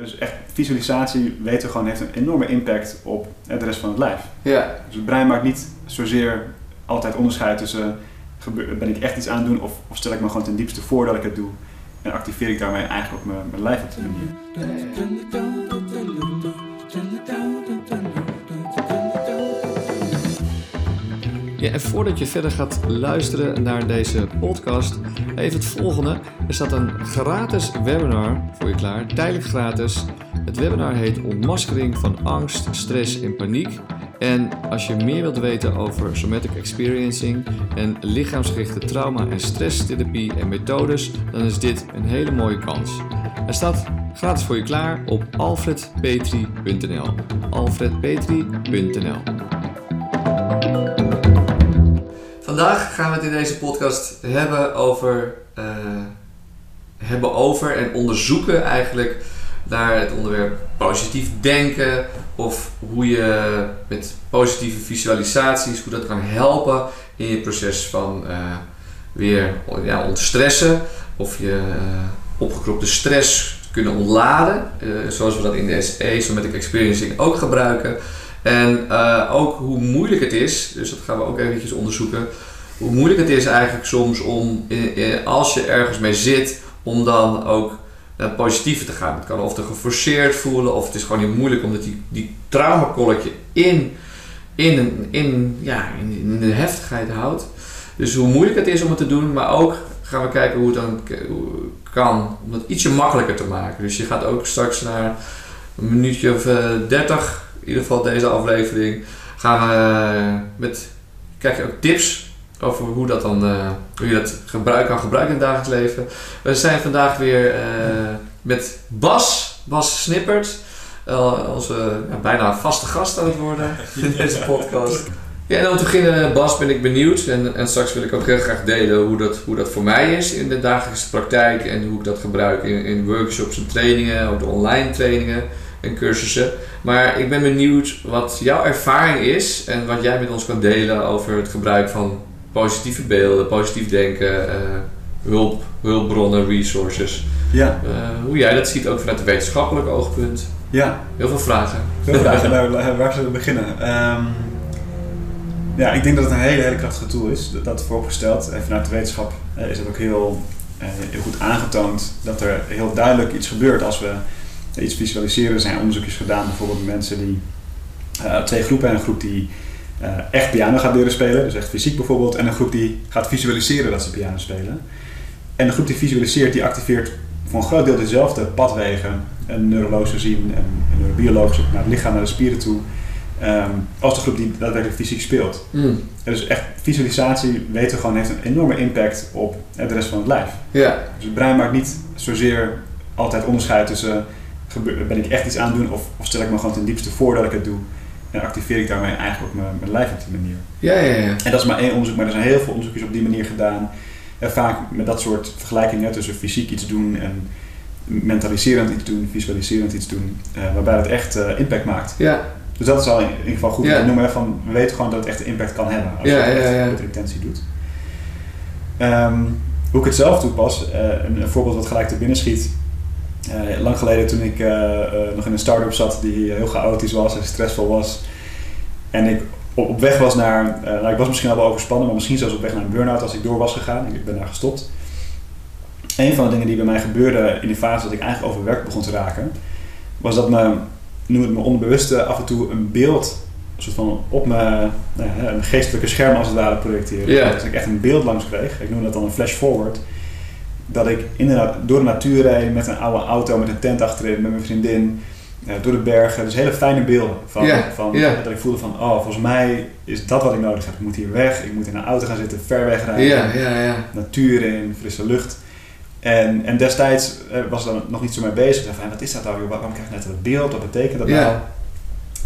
Dus echt visualisatie weten we gewoon heeft een enorme impact op de rest van het lijf. Ja. Dus het brein maakt niet zozeer altijd onderscheid tussen ben ik echt iets aan het doen of, of stel ik me gewoon ten diepste voor dat ik het doe en activeer ik daarmee eigenlijk ook mijn, mijn lijf op die manier. Ja, en voordat je verder gaat luisteren naar deze podcast, even het volgende. Er staat een gratis webinar voor je klaar, tijdelijk gratis. Het webinar heet Ontmaskering van angst, stress en paniek. En als je meer wilt weten over somatic experiencing en lichaamsgerichte trauma- en stresstherapie en methodes, dan is dit een hele mooie kans. Hij staat gratis voor je klaar op alfredpetri.nl. alfredpetri.nl Vandaag gaan we het in deze podcast hebben over, eh, hebben over en onderzoeken eigenlijk naar het onderwerp positief denken of hoe je met positieve visualisaties, hoe dat kan helpen in je proces van eh, weer ja, ontstressen of je eh, opgekropte stress kunnen ontladen, zoals we dat in de SE, Somatic Experiencing, ook gebruiken. En ook hoe moeilijk het is, dus dat gaan we ook eventjes onderzoeken, hoe moeilijk het is eigenlijk soms om, eh, eh, als je ergens mee zit, om dan ook naar het positieve te gaan. Het kan of te geforceerd voelen, of het is gewoon heel moeilijk omdat die, die traumakolletje in, in, een- in, ja, in, de heftigheid houdt. Dus hoe moeilijk het is om het te doen, maar ook gaan we kijken hoe het dan kan, om het ietsje makkelijker te maken. Dus je gaat ook straks naar een minuutje of eh, 30, in ieder geval deze aflevering, gaan we eh, met, krijg je ook tips over hoe, dat dan, eh, hoe je dat gebruik, kan gebruiken in het dagelijks leven. We zijn vandaag weer eh, met Bas, Bas Snippert, eh, onze bijna vaste gast aan het worden in deze podcast. Ja, en om te beginnen, Bas, ben ik benieuwd. En, en straks wil ik ook heel graag delen hoe dat, hoe dat voor mij is in de dagelijkse praktijk. En hoe ik dat gebruik in, in workshops en trainingen, ook de online trainingen en cursussen. Maar ik ben benieuwd wat jouw ervaring is en wat jij met ons kan delen over het gebruik van positieve beelden, positief denken, eh, hulp, hulpbronnen, resources. Ja, Eh, hoe jij dat ziet, ook vanuit een wetenschappelijk oogpunt. ja. Heel veel vragen. Veel vragen. Waar, waar zullen we beginnen? Ehm, ja, ik denk dat het een hele, hele krachtige tool is. Dat, dat vooropgesteld. En vanuit de wetenschap eh, is het ook heel, heel goed aangetoond dat er heel duidelijk iets gebeurt als we iets visualiseren. Er zijn onderzoekjes gedaan bijvoorbeeld met mensen die twee groepen. Een groep die echt piano gaat leren spelen, dus echt fysiek bijvoorbeeld. En een groep die gaat visualiseren dat ze piano spelen. En de groep die visualiseert, die activeert voor een groot deel dezelfde padwegen en neurologisch gezien en, en neurobiologisch ook naar het lichaam, naar de spieren toe, ehm, als de groep die daadwerkelijk fysiek speelt. Hmm. Dus echt visualisatie weten we gewoon heeft een enorme impact op eh, de rest van het lijf. Dus het brein maakt niet zozeer altijd onderscheid tussen ben ik echt iets aan het doen of, of stel ik me gewoon ten diepste voor dat ik het doe en activeer ik daarmee eigenlijk ook mijn, mijn lijf op die manier. ja, ja. ja. En dat is maar één onderzoek, maar er zijn heel veel onderzoekjes op die manier gedaan. En vaak met dat soort vergelijkingen tussen fysiek iets doen en mentaliserend iets doen, visualiserend iets doen, eh, waarbij het echt eh, impact maakt. ja. Dus dat is al in ieder geval goed Ja. te noemen. hè, Van, we weten gewoon dat het echt impact kan hebben als Ja, je het ja, met de intentie doet. Ehm, hoe ik het zelf toepas, eh, een, een voorbeeld wat gelijk te binnen schiet. Eh, lang geleden toen ik eh, eh, nog in een start-up zat die heel chaotisch was en stressvol was. En ik op, op weg was naar, nou ik was misschien al wel overspannen, maar misschien zelfs op weg naar een burn-out als ik door was gegaan. Ik ben daar gestopt. Een van de dingen die bij mij gebeurde in die fase dat ik eigenlijk overwerkt begon te raken, was dat me, noem het me onderbewuste, af en toe een beeld soort van op mijn nou ja, een geestelijke scherm als het ware projecteren. Ja. Dus ik echt een beeld langs kreeg. Ik noem dat dan een flash forward. Dat ik inderdaad door de natuur reed met een oude auto met een tent achterin, met mijn vriendin, eh, door de bergen. Dus hele fijne beelden. Van, van. Dat ik voelde van, oh, volgens mij is dat wat ik nodig heb. Ik moet hier weg, ik moet in een auto gaan zitten, ver weg rijden. Natuur in, frisse lucht. En, en destijds eh, was ik er nog niet zo mee bezig. Ik dacht van, wat is dat nou? Waarom krijg ik net dat beeld? Wat betekent dat nou?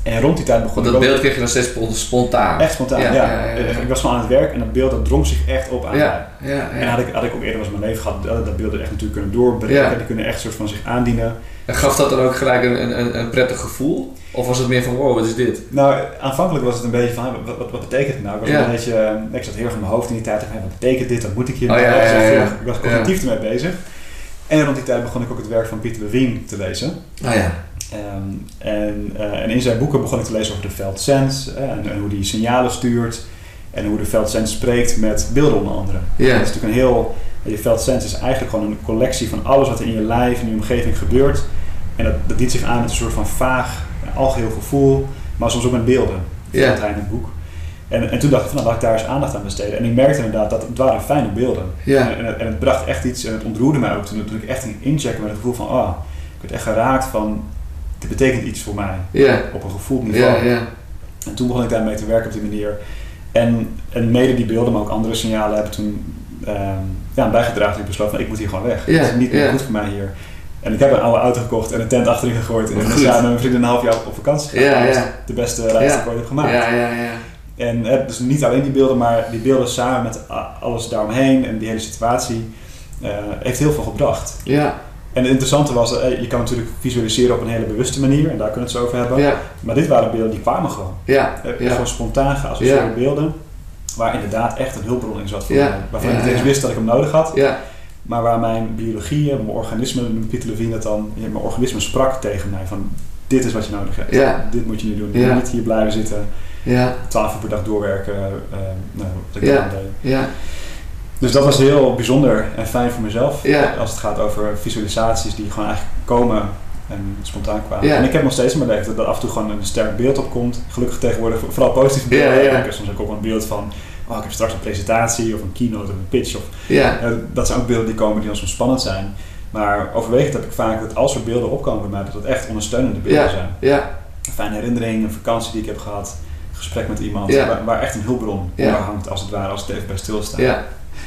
En rond die tijd begon Want ik dat ook- beeld kreeg je dan steeds spon- spontaan. Echt spontaan, ja. Ja, ja, ja, ja. Ik was gewoon aan het werk en dat beeld dat drong zich echt op aan mij. Ja, ja, En had ik, had ik ook eerder was mijn leven gehad, dat, dat beelden echt natuurlijk kunnen doorbreken. Ja. Die kunnen echt soort van zich aandienen. En gaf dat dan ook gelijk een, een, een prettig gevoel? Of was het meer van, wow, wat is dit? Nou, aanvankelijk was het een beetje van, wat, wat, wat betekent het nou? Ik was Ja. een beetje, eh, ik zat heel erg in mijn hoofd in die tijd. van, Wat betekent dit? Wat moet ik hier Oh, nou? ja, Ik was ja, ja. Ik was cognitief ermee bezig. En rond die tijd begon ik ook het werk van Pieter Levine te lezen. Ah ja. Ehm, en, eh, en in zijn boeken begon ik te lezen over de veldsens eh, en, en hoe die signalen stuurt. En hoe de veldsens spreekt met beelden onder andere. Ja. Dat is natuurlijk een heel... Je veldsens is eigenlijk gewoon een collectie van alles wat er in je lijf, in je omgeving gebeurt. En dat, dat dient zich aan met een soort van vaag, eh, algeheel gevoel, maar soms ook met beelden. Dat hij in het boek. En, en toen dacht ik van, nou, laat ik daar eens aandacht aan besteden. En ik merkte inderdaad dat het waren fijne beelden. Ja. En, en, het, en het bracht echt iets, en het ontroerde mij ook toen, toen ik echt ging inchecken met het gevoel van, ah, ik werd echt geraakt van, dit betekent iets voor mij. Ja. Op een gevoeld niveau. En toen begon ik daarmee te werken op die manier. En, en mede die beelden, maar ook andere signalen hebben toen ehm, ja, bijgedragen ik besloot van ik moet hier gewoon weg. Het is niet meer goed voor mij hier. En ik heb een oude auto gekocht en een tent achterin gegooid. En ben samen met mijn vrienden een half jaar op, vakantie gegaan. Dat de beste reis die ik ooit heb gemaakt. Ja, ja, ja. En eh, dus niet alleen die beelden, maar die beelden samen met alles daaromheen en die hele situatie eh, heeft heel veel gebracht. Ja, En het interessante was, eh, je kan natuurlijk visualiseren op een hele bewuste manier en daar kunnen we het zo over hebben. ja, Maar dit waren beelden die kwamen gewoon. ja. Eh, Ja. Gewoon spontaan geassocieerde Ja. beelden. Waar inderdaad echt een hulpbron in zat voor mij. Waarvan ik niet eens wist dat ik hem nodig had. Ja, Maar waar mijn biologie, en mijn organisme, Pieter Levine dat dan. Mijn organisme sprak tegen mij van dit is wat je nodig hebt. Ja. Dit moet je nu doen. Je moet niet hier blijven zitten. ja, 12 uur per dag doorwerken. eh, nou, wat ik Ja. deed. Dus dat was heel bijzonder en fijn voor mezelf. Ja. Als het gaat over visualisaties die gewoon eigenlijk komen en spontaan kwamen. Ja. En ik heb nog steeds in mijn leven dat er af en toe gewoon een sterk beeld opkomt. Gelukkig tegenwoordig vooral positieve Ja, beelden. ja. Ik heb soms ook op een beeld van, oh ik heb straks een presentatie of een keynote of een pitch. Of, Ja, dat zijn ook beelden die komen die dan soms spannend zijn. Maar overwegend heb ik vaak dat als er beelden opkomen bij mij, dat het echt ondersteunende beelden zijn. ja, Een fijne herinnering, een vakantie die ik heb gehad, een gesprek met iemand, waar, waar echt een hulpbron onder hangt als het ware, als het even bij stilstaat.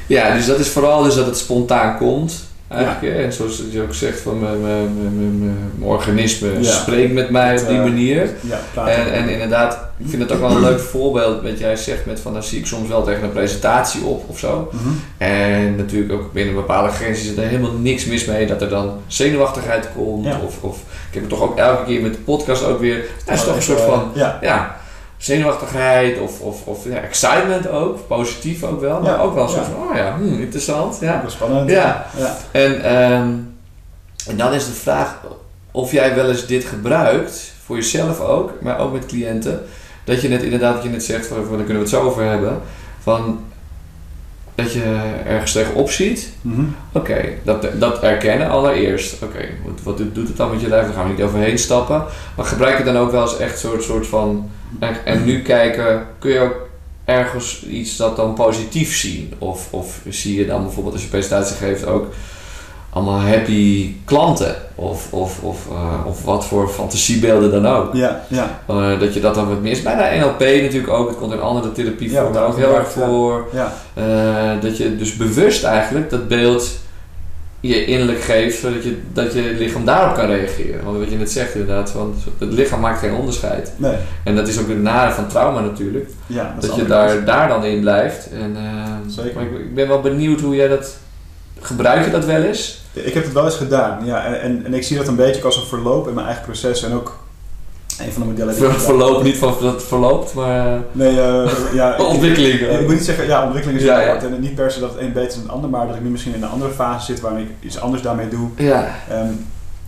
Ja. Dus dat is vooral dus dat het spontaan komt. Eigenlijk? En zoals je ook zegt, van mijn, mijn, mijn, mijn- organisme Ja. spreekt met mij op die eh, manier. Ja. En, en inderdaad, ik vind het ook wel een leuk voorbeeld wat jij zegt met van dan zie ik soms wel tegen een presentatie op of zo. Mhm. En natuurlijk ook binnen bepaalde grenzen zit er helemaal niks mis mee dat er dan zenuwachtigheid komt. Of, of ik heb het toch ook elke keer met de podcast ook weer. Het is toch een soort van ja, zenuwachtigheid of, of, of ja, excitement ook, positief ook wel, maar Ja, ook wel ja. van, oh ja, hmm, interessant. Ja. dat is spannend. Ja. ja. En, ehm, en dan is de vraag of jij wel eens dit gebruikt, voor jezelf ook, maar ook met cliënten, dat je net inderdaad, wat je net zegt, van, daar kunnen we het zo over hebben, van dat je ergens tegenop ziet. Mhm. Oké, dat, dat erkennen allereerst. Oké, wat, wat doet doet het dan met je lijf? Daar gaan we niet overheen stappen. Maar gebruik het dan ook wel eens echt soort, soort van... En, en nu kijken, kun je ook ergens iets dat dan positief zien? Of, of zie je dan bijvoorbeeld als je presentatie geeft ook allemaal happy klanten? Of, of, of, eh, of wat voor fantasiebeelden dan ook? Ja, ja, Eh, dat je dat dan wat mis. Bijna NLP natuurlijk ook. Het komt in andere therapievormen Ja, ook heel erg voor. ja. Eh, dat je dus bewust eigenlijk dat beeld je innerlijk geeft, zodat je, dat je lichaam daarop kan reageren. Want wat je net zegt inderdaad, want het lichaam maakt geen onderscheid. Nee, En dat is ook het nare van trauma natuurlijk. ja. Dat, je de daar, daar dan in blijft. En, eh, Zeker. Maar ik, ik ben wel benieuwd hoe jij dat... Gebruik je dat wel eens? Ik heb het wel eens gedaan, ja. En, en, en ik zie dat een beetje als een verloop in mijn eigen proces. En ook een van de modellen die Ver, niet van dat het verloopt, maar... Nee, eh, ja. ik- Ontwikkeling. Ik, ik moet niet zeggen, ja, ontwikkeling is Ja, heel ja. En niet per se dat het een beter is dan het ander, maar dat ik nu misschien in een andere fase zit waarin ik iets anders daarmee doe. Ja, Ehm,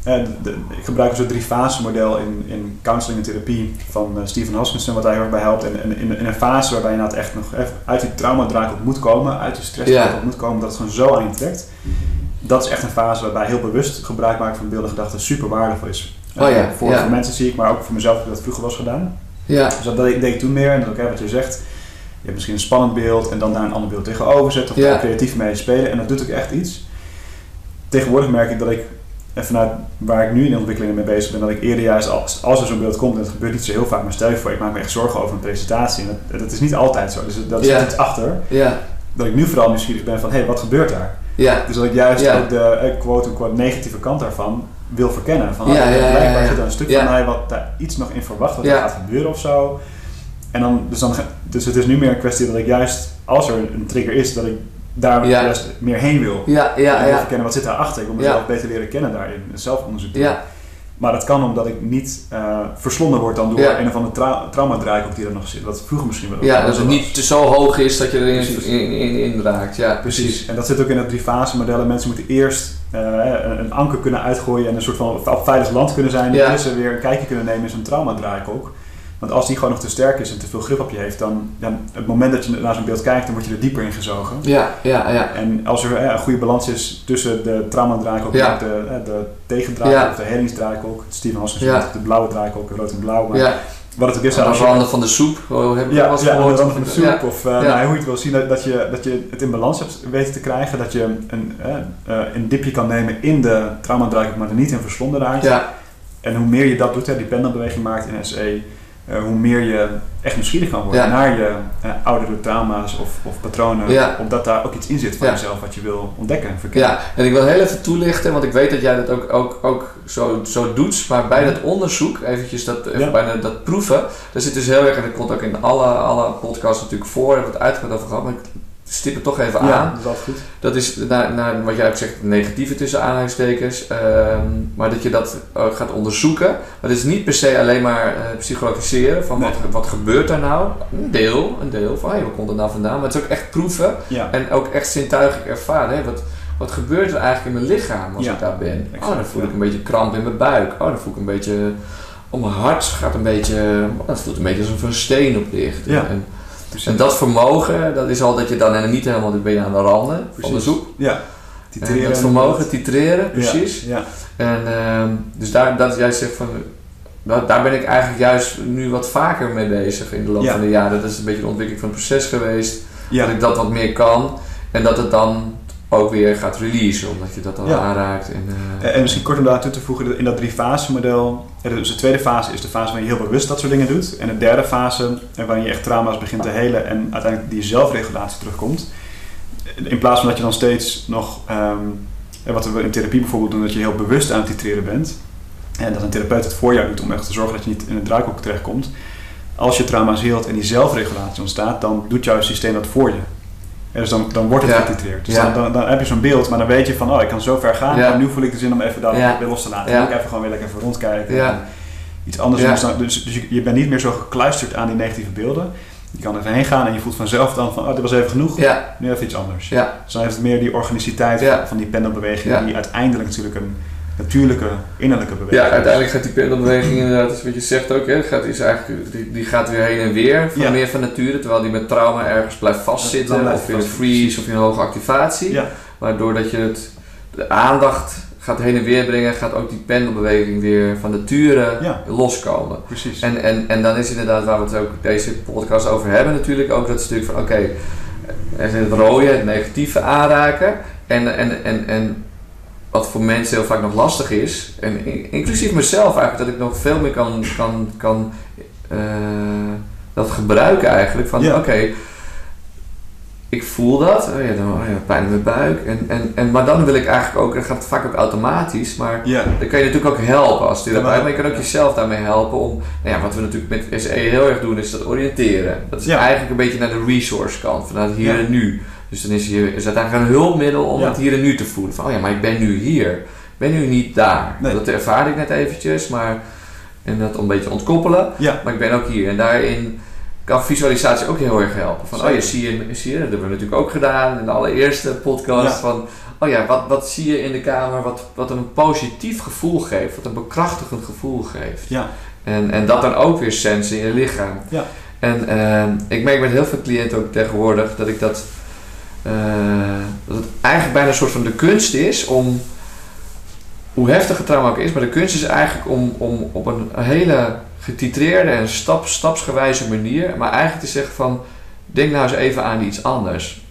eh, de- de- ik gebruik dus het drie fase model in, in counseling en therapie van eh, Stephen Hoskinson, wat daar heel erg bij helpt. En, en in, in een fase waarbij je inderdaad echt nog even uit die traumadraak op moet komen, uit die stress Ja. op moet komen, dat het gewoon zo aan je trekt. Dat is echt een fase waarbij heel bewust gebruik maken van beelden en gedachten super waardevol is. Oh ja, voor, ja. voor mensen zie ik, maar ook voor mezelf heb ik dat vroeger eens gedaan. ja, Dus dat deed, deed ik toen meer. En dat ook wat je zegt, je hebt misschien een spannend beeld en dan daar een ander beeld tegenover zetten. Of daar creatief mee spelen. En dat doet ook echt iets. Tegenwoordig merk ik dat ik, en vanuit waar ik nu in de ontwikkelingen mee bezig ben, dat ik eerder juist als, als er zo'n beeld komt, en dat gebeurt niet zo heel vaak, maar stel je voor, ik maak me echt zorgen over een presentatie. En dat, dat is niet altijd zo. Dus dat is iets achter. ja, Dat ik nu vooral nieuwsgierig ben van, hé, hey, wat gebeurt daar? ja, Dus dat ik juist ook de eh, quote-unquote negatieve kant daarvan wil verkennen. Van, Ja, ah, ja, ja, blijkbaar zit er een stuk van mij wat daar iets nog in verwacht wat er gaat gebeuren of zo. En dan, dus, dan, dus het is nu meer een kwestie dat ik juist, als er een trigger is, dat ik daar juist meer heen wil. ja, en ja, wil ja, verkennen wat zit daarachter. Ik wil mezelf beter leren kennen daarin. Zelfonderzoek doen. ja, Maar dat kan omdat ik niet eh, verslonden word dan door Ja. een of andere trau traumadraaihoek die er nog zit. Wat vroeger misschien wel ja, dat het niet te zo hoog is dat je erin Precies. in, in, in raakt. Ja, Precies. En dat zit ook in het drie fase modellen. Mensen moeten eerst een, een anker kunnen uitgooien en een soort van op veilig land kunnen zijn. Ja. En weer een kijkje kunnen nemen in zo'n traumadraaikolk. Want als die gewoon nog te sterk is en te veel grip op je heeft, dan, dan het moment dat je naar zo'n beeld kijkt, dan word je er dieper in gezogen. Ja, ja, ja. En als er eh, een goede balans is tussen de traumadraaikolk Ja. en de, eh, de tegendraaikolk Ja. of de helingsdraaikolk, Steven Haskins Ja. de blauwe draaikolk, rood en blauw. Maar. Wat het ook is, Aan de randen van de soep, oh, heb ja, ja, aan de van de soep. Ja. Of uh, Ja. nou, hoe je het wil zien, dat, dat, je, dat je het in balans hebt weten te krijgen. Dat je een, eh, eh, een dipje kan nemen in de traumadraaikolk, maar er niet in verslonden raakt. Ja, En hoe meer je dat doet, hè, die pendelbeweging maakt in SE, eh, hoe meer je echt nieuwsgierig kan worden Ja. naar je eh, oudere trauma's of, of patronen. Ja. Omdat daar ook iets in zit van Ja. jezelf wat je wil ontdekken en verkennen. ja, en ik wil heel even toelichten, want ik weet dat jij dat ook, ook, ook zo, zo doet. Maar bij dat onderzoek, eventjes dat, even Ja. bij dat proeven, daar zit dus heel erg, en dat komt ook in alle, alle podcasts natuurlijk voor, hebben we het uitgebreid over gehad, maar ik stip het toch even Ja, aan. dat is goed. Dat is naar, naar wat jij ook zegt, negatieve tussen aanhalingstekens. ehm, maar dat je dat gaat onderzoeken. Maar het is niet per se alleen maar eh, psychologiseren van wat, wat gebeurt daar nou. Een deel, een deel van hey, waar komt het nou vandaan. Maar het is ook echt proeven Ja, en ook echt zintuigelijk ervaren. Hè? Wat, wat gebeurt er eigenlijk in mijn lichaam als Ja, ik daar ben? exact, oh, dan voel ik ja. een beetje kramp in mijn buik. Oh, dan voel ik een beetje... Oh, mijn hart gaat een beetje... oh, Het voelt een beetje alsof er een steen op ligt. Ja. En, precies. en dat vermogen, dat is al dat je dan en niet helemaal ben je aan de randen van de Precies. soep. Ja, En titreren. dat vermogen, titreren, precies. Ja, En ehm, dus daar, dat jij zegt van, dat, daar ben ik eigenlijk juist nu wat vaker mee bezig in de loop Ja. van de jaren. Dat is een beetje de ontwikkeling van het proces geweest. ja. Dat ik dat wat meer kan. En dat het dan ook weer gaat releasen, omdat je dat dan Ja. aanraakt. En, eh, En en misschien kort om daar toe te voegen, in dat drie fase model, dus de tweede fase is de fase waarin je heel bewust dat soort dingen doet. En de derde fase, eh, waarin je echt trauma's begint te helen en uiteindelijk die zelfregulatie terugkomt. In plaats van dat je dan steeds nog, ehm, eh, wat we in therapie bijvoorbeeld doen, dat je heel bewust aan het titreren bent. En dat een therapeut het voor jou doet om echt te zorgen dat je niet in een draaikolk terechtkomt. Als je trauma's heelt en die zelfregulatie ontstaat, dan doet jouw systeem dat voor je. Dus dan, dan wordt het Ja. getitreerd. Dus dan, dan, dan heb je zo'n beeld, maar dan weet je van, oh, ik kan zo ver gaan. Nu voel ik de zin om even daar weer los te laten. Dan moet ik even gewoon weer lekker even rondkijken. En iets anders doen. Dus, dus, dus je, je bent niet meer zo gekluisterd aan die negatieve beelden. Je kan even heen gaan en je voelt vanzelf dan van, oh, dit was even genoeg. ja, Nu even iets anders. ja, Dus dan heeft het meer die organiciteit Ja. van, die pendelbeweging, die uiteindelijk natuurlijk een natuurlijke innerlijke beweging ja, uiteindelijk gaat die pendelbeweging inderdaad, dat is wat je zegt ook, hè, gaat, is eigenlijk, die, die gaat weer heen en weer van Ja. meer van nature, terwijl die met trauma ergens blijft vastzitten, blijft of in een freeze of in een hoge activatie. Ja, Waardoor dat je het, de aandacht gaat heen en weer brengen, gaat ook die pendelbeweging weer van nature Ja. loskomen. precies. En, en, en dan is inderdaad waar we het ook deze podcast over hebben natuurlijk ook dat stuk van oké, er is het rode, het negatieve aanraken en, en, en, en wat voor mensen heel vaak nog lastig is, en in- inclusief mezelf eigenlijk, dat ik nog veel meer kan, kan, kan eh, dat gebruiken eigenlijk van Ja. oké, ik voel dat, oh ja, dan, oh ja, pijn in mijn buik, en, en, en, maar dan wil ik eigenlijk ook, dan gaat het vaak ook automatisch, maar ja, dan kan je natuurlijk ook helpen als therapeut, maar- maar je kan ook jezelf daarmee helpen om, nou ja, wat we natuurlijk met SE heel erg doen, is dat oriënteren. Dat is eigenlijk een beetje naar de resource kant, vanuit hier en nu. Dus dan is, hier, is het eigenlijk een hulpmiddel om Ja. het hier en nu te voelen. Van, oh ja, maar ik ben nu hier. Ik ben nu niet daar. Nee. Dat ervaarde ik net eventjes, maar en dat een beetje ontkoppelen. ja, Maar ik ben ook hier. En daarin kan visualisatie ook heel erg helpen. Van, oh ja, zie je, zie je, dat hebben we natuurlijk ook gedaan in de allereerste podcast. Ja. Van, oh ja, wat, wat zie je in de kamer wat, wat een positief gevoel geeft, wat een bekrachtigend gevoel geeft. ja, En, en dat dan ook weer sensen in je lichaam. Ja. En ehm, ik merk met heel veel cliënten ook tegenwoordig dat ik dat, eh, dat het eigenlijk bijna een soort van de kunst is om, hoe heftig het trauma ook is, maar de kunst is eigenlijk om, om op een hele getitreerde en stap, stapsgewijze manier, maar eigenlijk te zeggen van, denk nou eens even aan iets anders.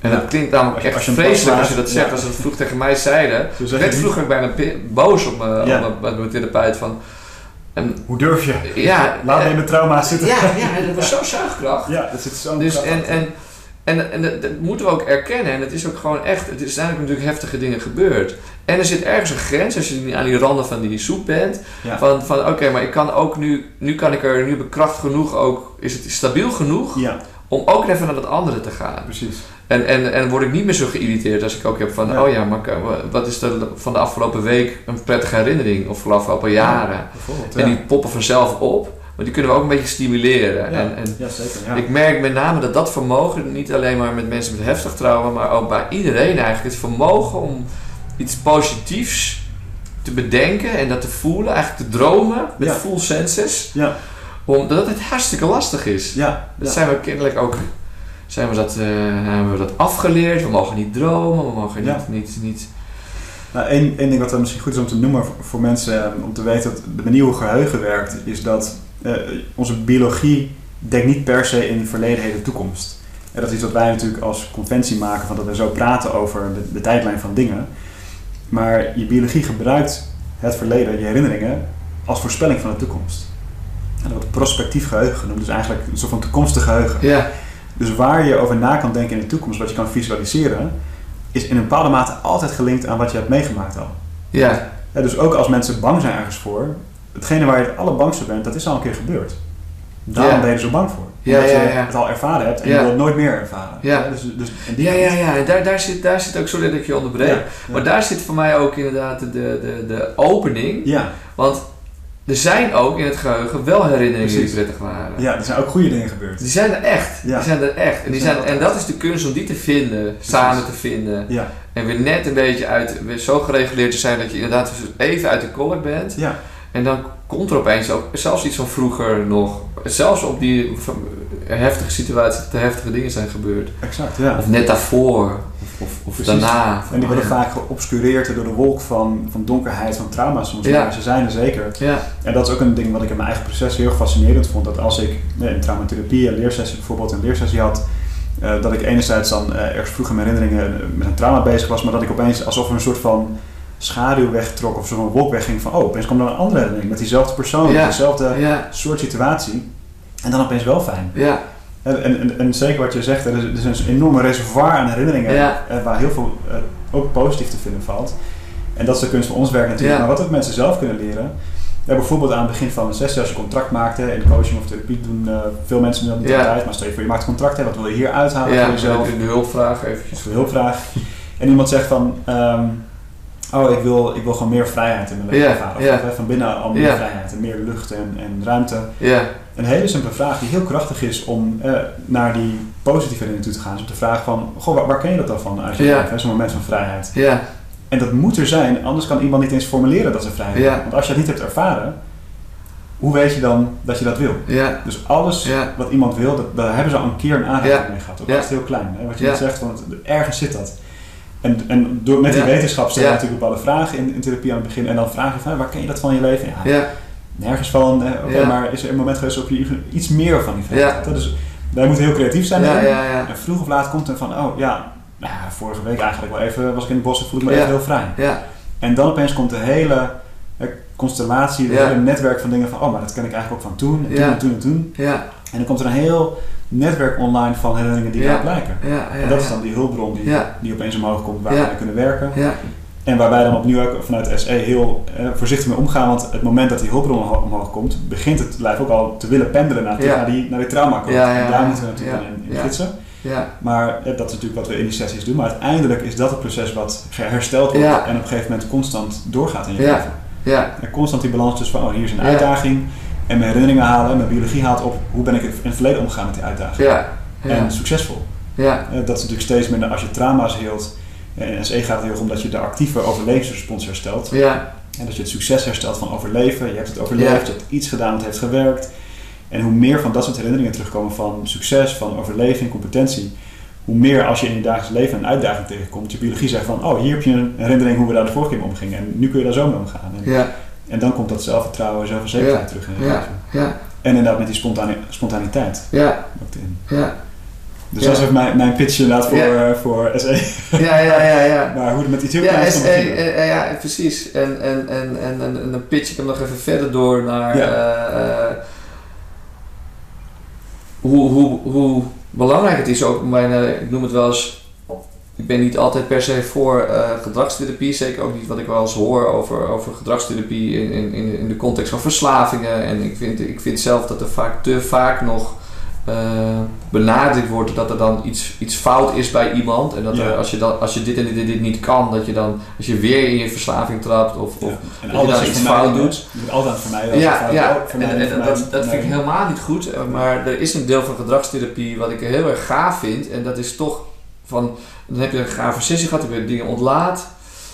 En Ja. dat klinkt namelijk echt als vreselijk als je dat zegt, ja. als ze dat vroeg tegen mij zeiden. Ik werd niet. vroeger ook bijna boos op mijn, Ja. op mijn, mijn therapeut van, en, Hoe durf je? ja, Laat me eh, in de trauma's zitten. ja, ja, dat was zo zuigkracht. Ja, dat zit zo'n Dus kracht en, en, en, en dat, dat moeten we ook erkennen. En het is ook gewoon echt, het is eigenlijk natuurlijk heftige dingen gebeurd. En er zit ergens een grens, als je aan die randen van die soep bent. Ja. Van, van oké, maar ik kan ook nu, nu kan ik er, nu bekracht genoeg ook, is het stabiel genoeg Ja, om ook even naar dat andere te gaan. precies. En, en, en word ik niet meer zo geïrriteerd als ik ook heb van, Ja. oh ja, maar wat is er van de afgelopen week een prettige herinnering? Of van de afgelopen jaren? Bijvoorbeeld, En ja. die poppen vanzelf op, maar die kunnen we ook een beetje stimuleren. Ja. En, en Ja, zeker. Ja. ik merk met name dat dat vermogen, niet alleen maar met mensen met heftig trauma, maar ook bij iedereen eigenlijk, het vermogen om iets positiefs te bedenken en dat te voelen, eigenlijk te dromen met full senses, Ja, omdat het hartstikke lastig is. ja, Dat zijn we kennelijk ook, zijn we dat, eh, hebben we dat afgeleerd, we mogen niet dromen, we mogen niet, niet, niet Nou, één, één ding wat dan misschien goed is om te noemen voor, voor mensen, eh, om te weten dat de manier hoe geheugen werkt, is dat eh, onze biologie denkt niet per se in verleden, heden, toekomst. En dat is iets wat wij natuurlijk als conventie maken, van dat we zo praten over de, de tijdlijn van dingen. Maar je biologie gebruikt het verleden, je herinneringen, als voorspelling van de toekomst. En dat wordt prospectief geheugen genoemd, dus eigenlijk een soort van toekomstig geheugen. Ja, Dus waar je over na kan denken in de toekomst, wat je kan visualiseren, is in een bepaalde mate altijd gelinkt aan wat je hebt meegemaakt al. ja, Ja, dus ook als mensen bang zijn ergens voor, hetgene waar je het allerbangste bent, dat is al een keer gebeurd. Daarom ben je er zo bang voor. Ja, Omdat ja, je het al ervaren hebt en je wil het nooit meer ervaren. Ja. dus, dus, die ja, ja, ja. En daar, daar, zit, daar zit ook, sorry dat ik je onderbreek, maar daar zit voor mij ook inderdaad de, de, de opening. Ja, Want er zijn ook in het geheugen wel herinneringen die Precies. prettig waren. ja, er zijn ook goede dingen gebeurd. Die zijn er echt. Ja. Die zijn er echt. En, die Die zijn, en dat is de kunst om die te vinden, samen te vinden. Ja, En weer net een beetje uit, weer zo gereguleerd te zijn dat je inderdaad even uit de kolk bent. ja, En dan komt er opeens ook zelfs iets van vroeger nog. Zelfs op die heftige situatie dat er heftige dingen zijn gebeurd. exact. Ja. Of net daarvoor. Of, of, daarna. En die worden Oh, ja. vaak geobscureerd door de wolk van, van donkerheid, van trauma soms. Ja. Maar ze zijn er zeker. Ja, En dat is ook een ding wat ik in mijn eigen proces heel fascinerend vond. Dat als ik in traumatherapie, een leersessie bijvoorbeeld, een leersessie had, eh, dat ik enerzijds dan eh, ergens vroeg in mijn herinneringen eh, met een trauma bezig was, maar dat ik opeens alsof er een soort van schaduw wegtrok of zo'n wolk wegging van, oh, opeens komt er een andere herinnering met diezelfde persoon, Ja. dezelfde ja, soort situatie. En dan opeens wel fijn. ja, En, en, zeker wat je zegt, er is, er is een enorme reservoir aan herinneringen Ja. eh, waar heel veel eh, ook positief te vinden valt. En dat is de kunst van ons werk natuurlijk, Ja. maar wat ook mensen zelf kunnen leren. Ja, bijvoorbeeld aan het begin van een sessie, als je contract maakt, hè, in coaching of therapie doen eh, veel mensen dat niet Ja. altijd, maar stel je voor je maakt een contract, hè, wat wil je hier uithalen ja. voor jezelf, De hulpvraag eventjes. je hulpvraag. En iemand zegt van, ehm, oh ik wil, ik wil gewoon meer vrijheid in mijn leven Ja, ervaren. Hè, van binnen al meer vrijheid en meer lucht en, en ruimte. Een hele simpele vraag die heel krachtig is om eh, naar die positieve dingen toe te gaan. Is om te vragen van, goh, waar, waar ken je dat dan van uit je leven? Zo'n moment van vrijheid. En dat moet er zijn, anders kan iemand niet eens formuleren dat ze vrijheid hebben. Want als je dat niet hebt ervaren, hoe weet je dan dat je dat wil? ja, Dus alles ja, wat iemand wil, dat, daar hebben ze al een keer een aanraking Ja. mee gehad. Ook al is het heel klein. Hè? Wat je net zegt, van, het- ergens zit dat. En, en door, met die wetenschap stel je natuurlijk bepaalde vragen in, in therapie aan het begin. En dan vraag je van, waar ken je dat van in je leven? Ja, ja, nergens van. Oké, maar is er een moment geweest waarop je iets meer van die had? hè? Dus wij moeten heel creatief zijn. ja, daarin. ja, ja, En vroeg of laat komt er van, oh ja, nou, vorige week eigenlijk wel even, was ik in het bos en voelde ik me even heel vrij. ja, En dan opeens komt de hele constellatie, het Ja. hele netwerk van dingen van, oh, maar dat ken ik eigenlijk ook van toen, en toen en toen en toen. ja, En dan komt er een heel netwerk online van herinneringen die daarop lijken. ja, ja, En dat is dan die hulpbron die, opeens omhoog komt, waar wij kunnen werken. Ja, En waar wij dan opnieuw ook vanuit SE heel eh, voorzichtig mee omgaan, want het moment dat die hulpbron omho- omhoog komt, begint het lijf ook al te willen pendelen naar, Ja. naar, die, naar die trauma komen. Ja, ja, en daar moeten we natuurlijk in, in gidsen. Maar eh, dat is natuurlijk wat we in die sessies doen. Maar uiteindelijk is dat het proces wat hersteld wordt en op een gegeven moment constant doorgaat in je leven. ja, En constant die balans tussen van, oh hier is een uitdaging en mijn herinneringen halen en mijn biologie haalt op hoe ben ik in het verleden omgegaan met die uitdaging. ja, ja, En succesvol. ja, Eh, dat is natuurlijk steeds minder als je trauma's heelt. En SE gaat het heel erg om dat je de actieve overlevingsrespons herstelt. ja, En dat je het succes herstelt van overleven. Je hebt het overleefd, Ja. je hebt iets gedaan wat heeft gewerkt. En hoe meer van dat soort herinneringen terugkomen van succes, van overleving, competentie. Hoe meer als je in je dagelijks leven een uitdaging tegenkomt, je biologie zegt van, oh hier heb je een herinnering hoe we daar de vorige keer mee omgingen. En nu kun je daar zo mee omgaan. En, ja, en dan komt dat zelfvertrouwen, zelfverzekerdheid Ja. terug in je ja, leven. ja, En inderdaad met die spontane- spontaniteit ja, ook in. ja, Dus dat is even mijn, mijn pitch inderdaad voor, eh, voor SE. ja, ja, ja, ja. Maar hoe het met heel Ja, eh, eh, ja, precies. En, en, en, en, en, en dan pitch ik hem nog even verder door naar eh, hoe, hoe, hoe belangrijk het is ook. Mijn, ik noem het wel eens. Ik ben niet altijd per se voor eh, gedragstherapie. Zeker ook niet wat ik wel eens hoor over, over gedragstherapie in, in, in de context van verslavingen. En ik vind, ik vind zelf dat er vaak te vaak nog eh, benadrukt wordt dat er dan iets, iets fout is bij iemand. En dat Ja. er, als, je dan, als je dit en dit en dit niet kan, dat je dan als je weer in je verslaving trapt of, of Ja. En je dan iets fout doet. Je moet altijd voor mij. ja, ja. En, en dat, dat vind ik helemaal niet goed. eh, Maar er is een deel van gedragstherapie wat ik heel erg gaaf vind. En dat is toch van, dan heb je een gave sessie gehad, heb je dingen ontlaat,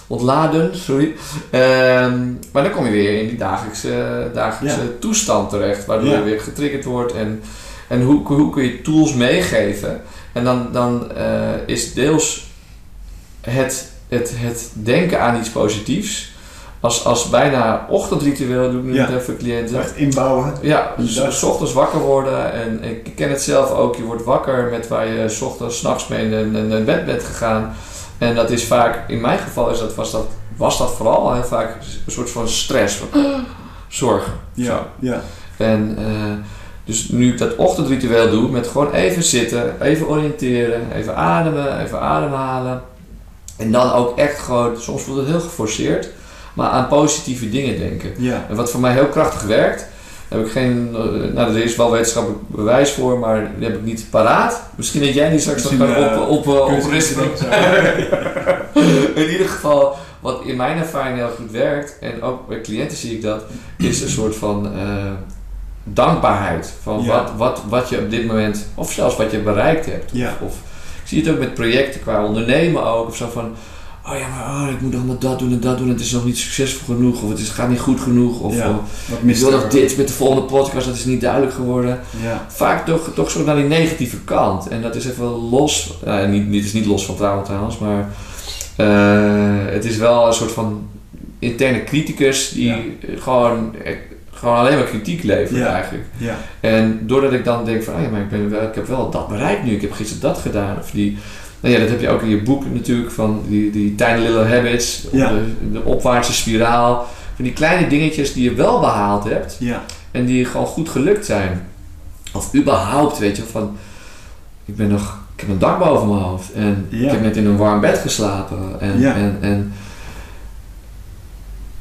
ontladen, sorry. Ehm, maar dan kom je weer in die dagelijkse, dagelijkse toestand terecht, waardoor Ja. je weer getriggerd wordt. En, en hoe, hoe kun je tools meegeven? En dan, dan eh, is deels het, het, het denken aan iets positiefs. Als, als bijna ochtendritueel doe ik nu Ja. met even cliënten. Echt inbouwen. Ja, dus Inderdaad. s ochtends wakker worden. En ik ken het zelf ook. Je wordt wakker met waar je s ochtends, 's nachts mee naar naar bed bent gegaan. En dat is vaak, in mijn geval is dat, was, dat, was dat vooral heel vaak een soort van stress. Van, zorgen. Zo. Ja, ja. En eh, dus nu ik dat ochtendritueel doe, met gewoon even zitten, even oriënteren, even ademen, even ademhalen. En dan ook echt gewoon, soms voelt het heel geforceerd, maar aan positieve dingen denken. ja. En wat voor mij heel krachtig werkt, daar heb ik geen, eh, nou er is wel wetenschappelijk bewijs voor, maar die heb ik niet paraat. Misschien dat jij die straks nog kan eh, op, op, op, oprichten. In ieder geval, wat in mijn ervaring heel goed werkt, en ook bij cliënten zie ik dat, is een soort van eh, dankbaarheid. Van Ja. wat, wat, wat je op dit moment, of zelfs wat je bereikt hebt. Ja. Of, of, ik zie het ook met projecten qua ondernemen ook, of zo van, oh ja, maar oh, ik moet allemaal dat doen en dat doen, het is nog niet succesvol genoeg, of het is, gaat niet goed genoeg, of Ja. Wat ik wil nog dit met de volgende podcast, dat is niet duidelijk geworden Ja. vaak toch, toch zo naar die negatieve kant. En dat is even los, eh, niet, het is niet los van trauma trouwens, maar eh, het is wel een soort van interne criticus die Ja. gewoon, eh, gewoon alleen maar kritiek levert Ja. eigenlijk. Ja. En doordat ik dan denk van, oh ja, maar ik, ben wel, ik heb wel dat bereikt nu, ik heb gisteren dat gedaan. Of die, nou ja, dat heb je ook in je boek natuurlijk, van die, die Tiny Little Habits, Ja. de, de opwaartse spiraal. Van die kleine dingetjes die je wel behaald hebt, Ja. en die gewoon goed gelukt zijn. Of überhaupt, weet je, van ik ben nog, ik heb een dak boven mijn hoofd en ik heb net in een warm bed geslapen en, en, en,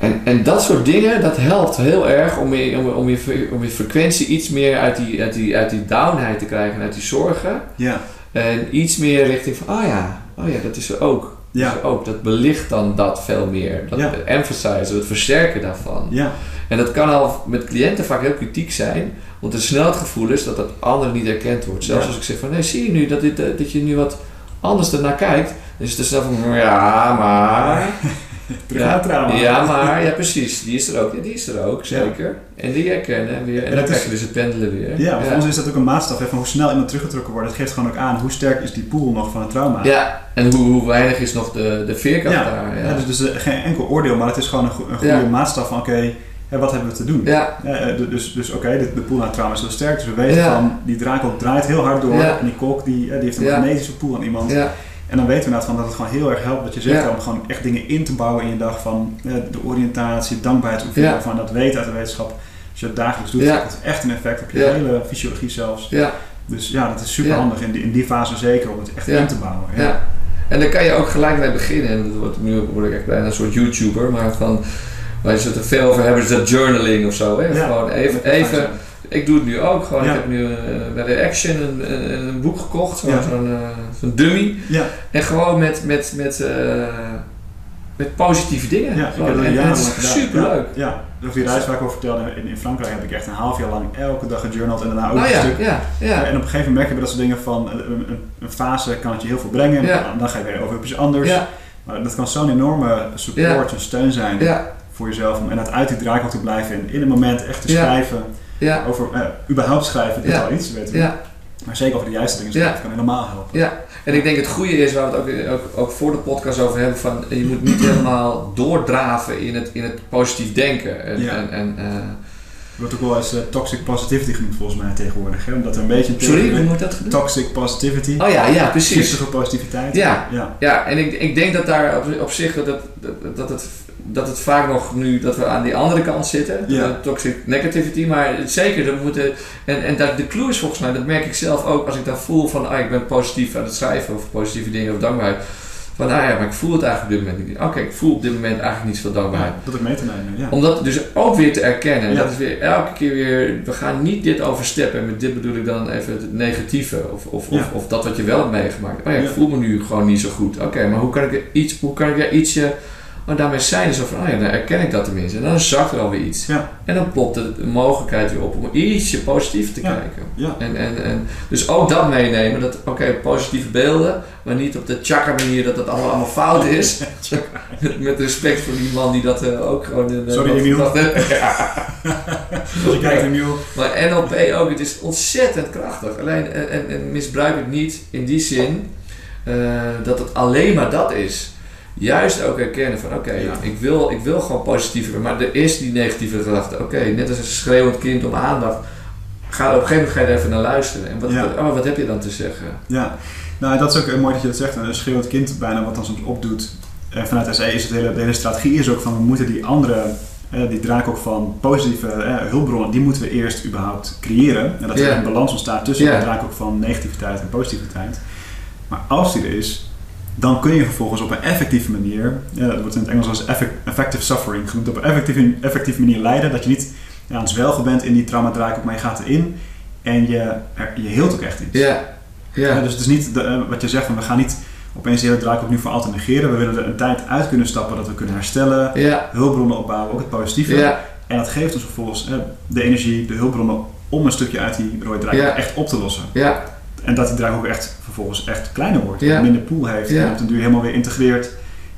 en, en dat soort dingen, dat helpt heel erg om je, om, om je, fre- om je frequentie iets meer uit die, uit, die, uit die downheid te krijgen, uit die zorgen. Ja. En iets meer richting van, oh ja, oh ja, dat is er ook. Dat, Ja. is er ook. dat belicht dan dat veel meer. Dat Ja. emphasizen, het versterken daarvan. Ja. En dat kan al met cliënten vaak heel kritiek zijn, want er snel het gevoel is dat dat anderen niet erkend wordt. Zelfs Ja. als ik zeg van, nee, zie je nu dat, dit, eh, dat je nu wat anders ernaar kijkt, dan is het er snel van, ja, maar... Terug ja, ja, maar, ja, precies, die is er ook. Ja, die is er ook, zeker. En die herkennen en weer. En En dan krijg je dus het pendelen weer. Ja, voor ons is dat ook een maatstaf hè, van hoe snel iemand teruggetrokken wordt. Het geeft gewoon ook aan hoe sterk is die pool nog van het trauma. Ja, en hoe, hoe weinig is nog de, de veerkracht daar. Ja, dus, dus eh, geen enkel oordeel, maar het is gewoon een, go- een goede maatstaf van oké, wat hebben we te doen? ja, Ja, eh, dus dus oké, de, de pool naar trauma is heel sterk. Dus we weten Ja. van die draaikolk draait heel hard door. Ja. En die kolk die, eh, die heeft een magnetische pool aan iemand. En dan weten we inderdaad van dat het gewoon heel erg helpt wat je zegt. Ja. Om gewoon echt dingen in te bouwen in je dag. Van eh, de oriëntatie, dankbaarheidsoefeningen. Ja. Van dat weten uit de wetenschap. Als je het dagelijks doet, heeft het echt een effect op je hele fysiologie zelfs. ja. Dus ja, dat is super handig in die, in die fase zeker om het echt in te bouwen. Ja. Ja. En daar kan je ook gelijk mee beginnen. En dat wordt, nu word ik echt bijna een soort YouTuber, maar van waar ze het er veel over hebben, is dat journaling of zo. Hè? Gewoon even, Dat even. Ik doe het nu ook. Gewoon, Ja. Ik heb nu eh, bij de Action een, een, een boek gekocht, Ja. zo'n eh, dummy. Ja, En gewoon met, met, met, eh, met positieve dingen. ja, ik dat en, en het is super leuk. Ja. Over die reis waar ik over vertelde in, in Frankrijk heb ik echt een half jaar lang elke dag gejournald en daarna ook Nou een stuk. En op een gegeven moment merk je dat soort dingen van een, een, een fase kan het je heel veel brengen. Dan ga je weer over op iets anders. Maar dat kan zo'n enorme support en steun zijn voor jezelf. Om inderdaad uit die draaikolk te blijven en in een moment echt te Ja. schrijven. Ja, Over, eh, überhaupt schrijven, dit Ja. al iets, weten we. ja. Maar zeker over de juiste dingen Ja. schrijven kan helemaal helpen. Ja, en ik denk het goede is, waar we het ook, ook, ook voor de podcast over hebben, van je moet niet helemaal doordraven in het, in het positief denken. En, Ja. en, en, eh, wordt ook wel eens eh, toxic positivity genoemd volgens mij tegenwoordig. Hè? Omdat er een beetje... een sorry, hoe moet dat gedaan? Toxic positivity. Oh ja, ja, precies. Giftige positiviteit. Ja. ja. Ja, en ik, ik denk dat daar op, op zich dat dat, dat, het, dat het vaak nog nu dat we aan die andere kant zitten, Ja. de toxic negativity, maar zeker, we moeten, en, en dat, de clue is volgens mij, dat merk ik zelf ook als ik dan voel van, ah, ik ben positief aan het schrijven of positieve dingen of dankbaarheid, van, ah ja, maar ik voel het eigenlijk op dit moment niet. Oké, ik voel op dit moment eigenlijk niet zoveel dankbaarheid. Dat ook mee te nemen. Ja. Om dat dus ook weer te erkennen. En Ja. Dat is weer elke keer weer, we gaan niet dit oversteppen. En met dit bedoel ik dan even het negatieve. Of, of, Ja. of, of dat wat je wel hebt meegemaakt. Oh ja, ik voel me nu gewoon niet zo goed. Oké, maar hoe kan ik er iets, hoe kan ik er ietsje Oh, daarmee zijn ze zo van, oh ja, dan herken ik dat tenminste. En dan zakt er alweer iets. Ja. En dan plopt de, mogelijkheid weer op om ietsje positiever te Ja. kijken. Ja. En, en, en, dus ook dat meenemen, dat oké, positieve beelden, maar niet op de chakra manier dat het allemaal, allemaal fout is. met, respect voor die man die dat eh, ook gewoon in Sorry, Emiel. heeft. Als je kijkt, Emiel. Maar NLP ook, het is ontzettend krachtig. Alleen, en, en, en misbruik het niet in die zin eh, dat het alleen maar dat is. Juist ook herkennen van oké, Ja. ik, wil, ik wil gewoon positiever, maar er is die negatieve gedachte. Oké, net als een schreeuwend kind om aandacht. Ga, op een gegeven moment ga je er even naar luisteren. En wat, Ja. oh, wat heb je dan te zeggen? Ja, nou dat is ook eh, mooi dat je dat zegt. Een schreeuwend kind bijna wat dan soms opdoet. En vanuit SE is het hele, de hele strategie is ook van we moeten die andere, eh, die draak ook van positieve eh, hulpbronnen, die moeten we eerst überhaupt creëren. En dat er een balans ontstaat tussen Ja. de draak ook van negativiteit en positiviteit. Maar als die er is, dan kun je vervolgens op een effectieve manier, ja, dat wordt in het Engels als effect- effective suffering genoemd, op een effectieve, effectieve manier leiden. Dat je niet ja, aan het zwelgen bent in die traumadraak, ook, maar je gaat erin en je, er- je heelt ook echt iets. Ja, Ja, ja, dus het is niet de, eh, wat je zegt van we gaan niet opeens de hele draak ook nu voor altijd negeren. We willen er een tijd uit kunnen stappen dat we kunnen herstellen, hulpbronnen opbouwen, ook het positieve. ja, En dat geeft ons vervolgens eh, de energie, de hulpbronnen om een stukje uit die rode draak Ja. echt op te lossen. ja, En dat die draak ook echt vervolgens echt kleiner wordt, Ja. minder pool heeft Ja. en op den duur helemaal weer integreert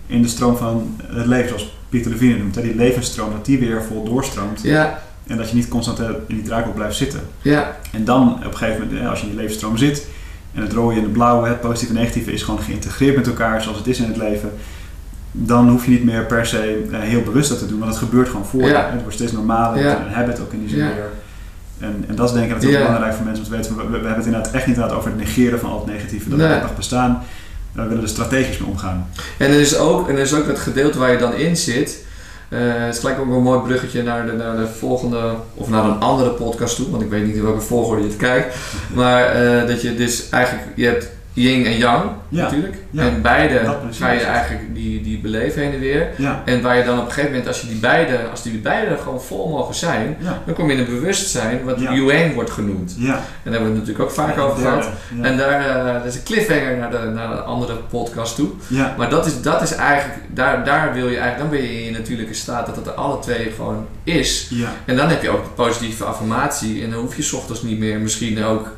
in de stroom van het leven, zoals Pieter Levine noemt. Hè, die levensstroom, dat die weer vol doorstroomt ja, en dat je niet constant eh, in die draak ook blijft zitten. ja, En dan op een gegeven moment, eh, als je in die levensstroom zit, en het rode en het blauwe, het positieve en negatieve, is gewoon geïntegreerd met elkaar zoals het is in het leven, dan hoef je niet meer per se eh, heel bewust dat te doen, want het gebeurt gewoon voor je. Ja. Het wordt steeds normaler, Ja. een habit ook in die zin Ja. weer. En, en dat is denk ik natuurlijk Ja. belangrijk voor mensen om te weten, we, we hebben het inderdaad echt niet inderdaad over het negeren van al het negatieve, dat Nee. nog bestaan. We willen er strategisch mee omgaan. En er is ook, en er is ook het gedeelte waar je dan in zit. Eh, het is gelijk ook een mooi bruggetje naar de, naar de volgende, of naar een andere podcast toe, want ik weet niet in welke volgorde je het kijkt. Maar eh, dat je dus eigenlijk, je hebt yin en yang Ja. natuurlijk. Ja. En beide Dat ga je eigenlijk die, die beleven heen en weer. Ja, En waar je dan op een gegeven moment, als je die beide, als die beide gewoon vol mogen zijn, dan kom je in een bewustzijn wat. Yuan wordt genoemd. ja. En daar hebben we het natuurlijk ook vaak over gehad. En daar eh, dat is een cliffhanger naar de, naar de andere podcast toe. ja. Maar dat is, dat is eigenlijk, daar, daar wil je eigenlijk, dan ben je in je natuurlijke staat dat het er alle twee gewoon is. ja, En dan heb je ook de positieve affirmatie en dan hoef je 's ochtends niet meer misschien ook...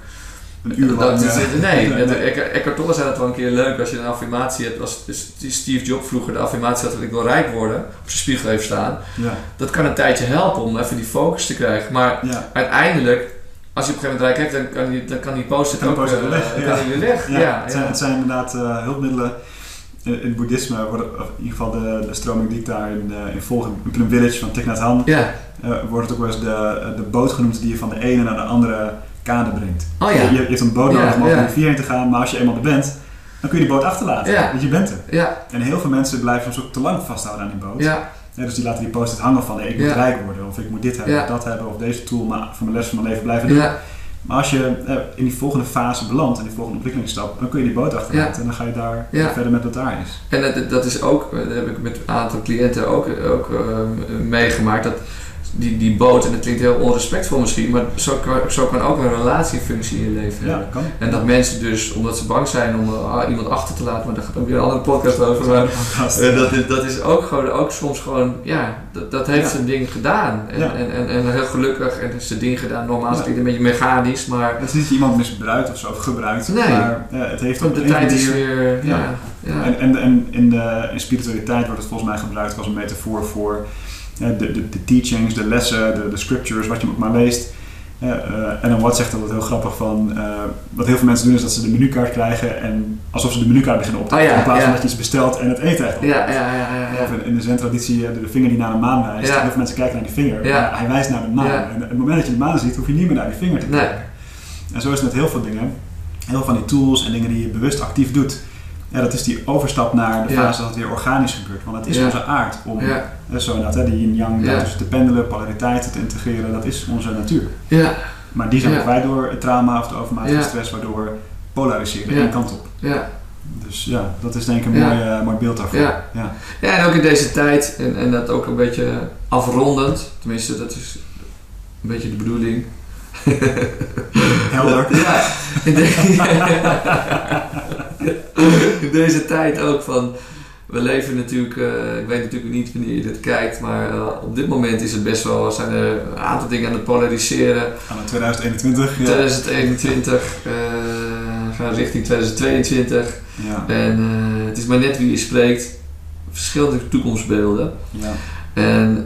een uur lang. zitten. Nee, nee. Eckhart Tolle zei dat wel een keer leuk als je een affirmatie hebt. Als Steve Jobs vroeger de affirmatie had dat ik wil rijk worden, op zijn spiegel heeft staan. Ja, Dat kan een tijdje helpen om even die focus te krijgen. Maar ja. uiteindelijk, als je op een gegeven moment rijk hebt, dan kan, die, dan kan die Kan ook eh, weg, ja. weer weg. Ja, Ja, het, zijn, het zijn inderdaad eh, hulpmiddelen. In, in het boeddhisme worden, in ieder geval de, de stroming die ik daarin eh, in volg, in Plum Village van Thich Nhat Hanh, wordt het ook wel eens de, de boot genoemd die je van de ene naar de andere kade brengt. Oh je, ja. je, je hebt een boot Ja, nodig om over de rivier heen te gaan, maar als je eenmaal er bent, dan kun je die boot achterlaten. Want je bent er. Ja, En heel veel mensen blijven soms ook te lang vasthouden aan die boot. ja, dus die laten die post-it hangen van hey, ik moet Ja. rijk worden, of ik moet dit hebben, Ja. of dat hebben, of deze tool maar voor mijn les van mijn leven blijven doen. ja, Maar als je eh, in die volgende fase belandt, in die volgende ontwikkelingsstap, dan kun je die boot achterlaten en dan ga je daar verder met wat daar is. En dat, dat is ook, eh, dat heb ik met een aantal cliënten ook, ook eh, meegemaakt, dat die, die boot, en dat klinkt heel onrespectvol misschien, maar zo kan, zo kan ook een relatiefunctie in je leven hebben. kan. En dat mensen dus, omdat ze bang zijn om eh, iemand achter te laten, maar daar gaat ook weer een andere podcast over, maar eh, dat, is, dat is ook gewoon, ook soms gewoon, ja, dat, dat heeft Ja. zijn ding gedaan. En, Ja. en, en, en heel gelukkig, en heeft zijn ding gedaan, normaal is het een beetje mechanisch, maar Het is niet iemand misbruikt of zo, of gebruikt, Nee. maar het heeft op de een tijd is weer, ja. En, en, en in, de, in spiritualiteit wordt het volgens mij gebruikt als een metafoor voor de, de, de teachings, de lessen, de, de scriptures, wat je ook maar leest. Eh, eh, en dan wat zegt dat heel grappig van, eh, wat heel veel mensen doen is dat ze de menukaart krijgen en alsof ze de menukaart beginnen op te Oh ja, in plaats van dat je iets bestelt en het eten echt Ja, ja, ja, ja, ja. Of in, de zen-traditie eh, de, vinger die naar de maan wijst. Heel veel mensen kijken naar die vinger, maar hij wijst naar de maan. En op het moment dat je de maan ziet, hoef je niet meer naar die vinger te Nee. kijken. En zo is het met heel veel dingen. Heel veel van die tools en dingen die je bewust actief doet. Ja, dat is die overstap naar de fase dat het weer organisch gebeurt. Want het is onze aard om zo inderdaad, hè, die yin-yang Ja. tussen te pendelen, polariteiten te integreren. Dat is onze natuur. ja, Maar die zijn Ja. we kwijt door het trauma of de overmatige Ja. stress, waardoor we polariseren Ja. één kant op. ja. Dus ja, dat is denk ik een mooi, eh, mooi beeld daarvoor. Ja. Ja. Ja, en ook in deze tijd, en, en dat ook een beetje afrondend, tenminste dat is een beetje de bedoeling. Helder. Ja, in, de- in deze tijd ook van, we leven natuurlijk, eh, ik weet natuurlijk niet wanneer je dit kijkt, maar eh, op dit moment is het best wel, zijn er een aantal dingen aan het polariseren. Aan 2021. Ja. 2021, uh, gaan richting 2022. Ja. En het is maar net wie je spreekt. Verschillende toekomstbeelden. Ja. En,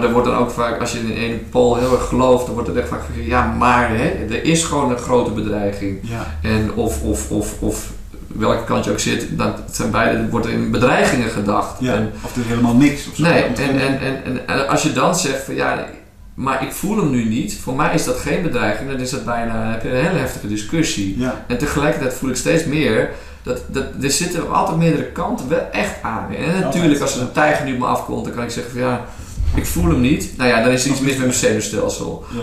maar er wordt dan ook vaak, als je in een pool heel erg gelooft, dan wordt er echt vaak gezegd, ja maar hè, er is gewoon een grote bedreiging. Ja. En of, of, of, of welke kant je ook zit, dan zijn beide, wordt er in bedreigingen gedacht. Ja. En, of er is helemaal niks. Of zo. nee, en, en, en, en als je dan zegt van ja, maar ik voel hem nu niet, voor mij is dat geen bedreiging, dan is dat bijna, heb je een hele heftige discussie. Ja. En tegelijkertijd voel ik steeds meer dat, dat er zitten altijd meerdere kanten wel echt aan. En natuurlijk, als er een tijger nu op me afkomt, dan kan ik zeggen van ja, ik voel hem niet. Nou ja, dan is er iets mis met mijn zenuwstelsel.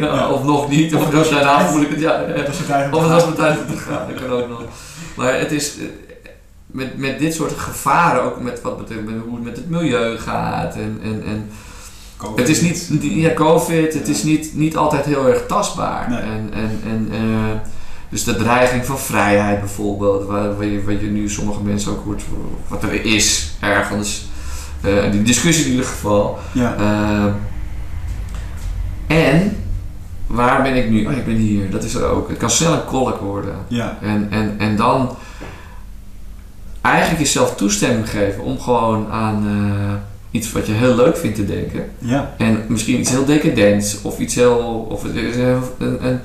Ja. Of nog niet, of, Of daarna voel ik het, ja. Of het was mijn tijd om te gaan, dat kan ook nog. Maar het is eh, met, met dit soort gevaren, ook met wat betreft met hoe het met het milieu gaat en, en, en COVID. het is niet, ja, COVID, het is niet, niet altijd heel erg tastbaar. Nee. En, en, en, eh, dus de dreiging van vrijheid bijvoorbeeld, waar, waar, je, wat je nu sommige mensen ook hoort, wat er is ergens. Eh, die discussie in ieder geval. Ja. Eh, en, waar ben ik nu? Oh, ik ben hier, dat is er ook. Het kan snel een kolk worden. Ja. En, en, en dan eigenlijk jezelf toestemming geven om gewoon aan eh, iets wat je heel leuk vindt te denken. Ja. En misschien iets heel decadents of iets heel. of het is een, een, een,